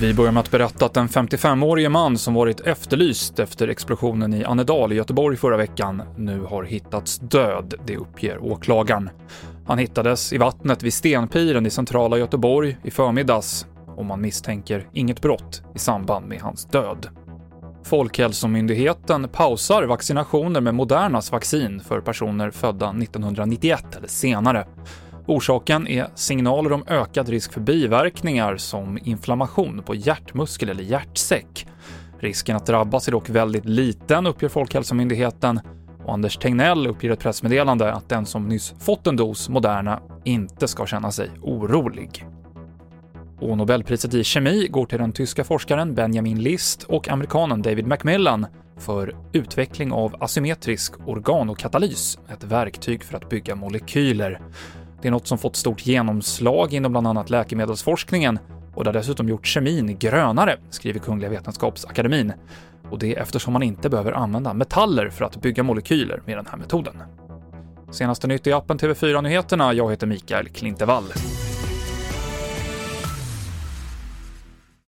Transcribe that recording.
Vi börjar med att berätta att en 55-årige man som varit efterlyst efter explosionen i Annedal i Göteborg förra veckan nu har hittats död, det uppger åklagaren. Han hittades i vattnet vid Stenpiren i centrala Göteborg i förmiddags och man misstänker inget brott i samband med hans död. Folkhälsomyndigheten pausar vaccinationer med Modernas vaccin för personer födda 1991 eller senare. Orsaken är signaler om ökad risk för biverkningar som inflammation på hjärtmuskel eller hjärtsäck. Risken att drabbas är dock väldigt liten, uppger Folkhälsomyndigheten och Anders Tegnell uppger i ett pressmeddelande att den som nyss fått en dos Moderna inte ska känna sig orolig. Och Nobelpriset i kemi går till den tyska forskaren Benjamin List och amerikanen David Macmillan för utveckling av asymmetrisk organokatalys, ett verktyg för att bygga molekyler. Det är något som fått stort genomslag inom bland annat läkemedelsforskningen och det har dessutom gjort kemin grönare, skriver Kungliga Vetenskapsakademin. Och det är eftersom man inte behöver använda metaller för att bygga molekyler med den här metoden. Senaste nytt i appen TV4 Nyheterna. Jag heter Mikael Klintevall.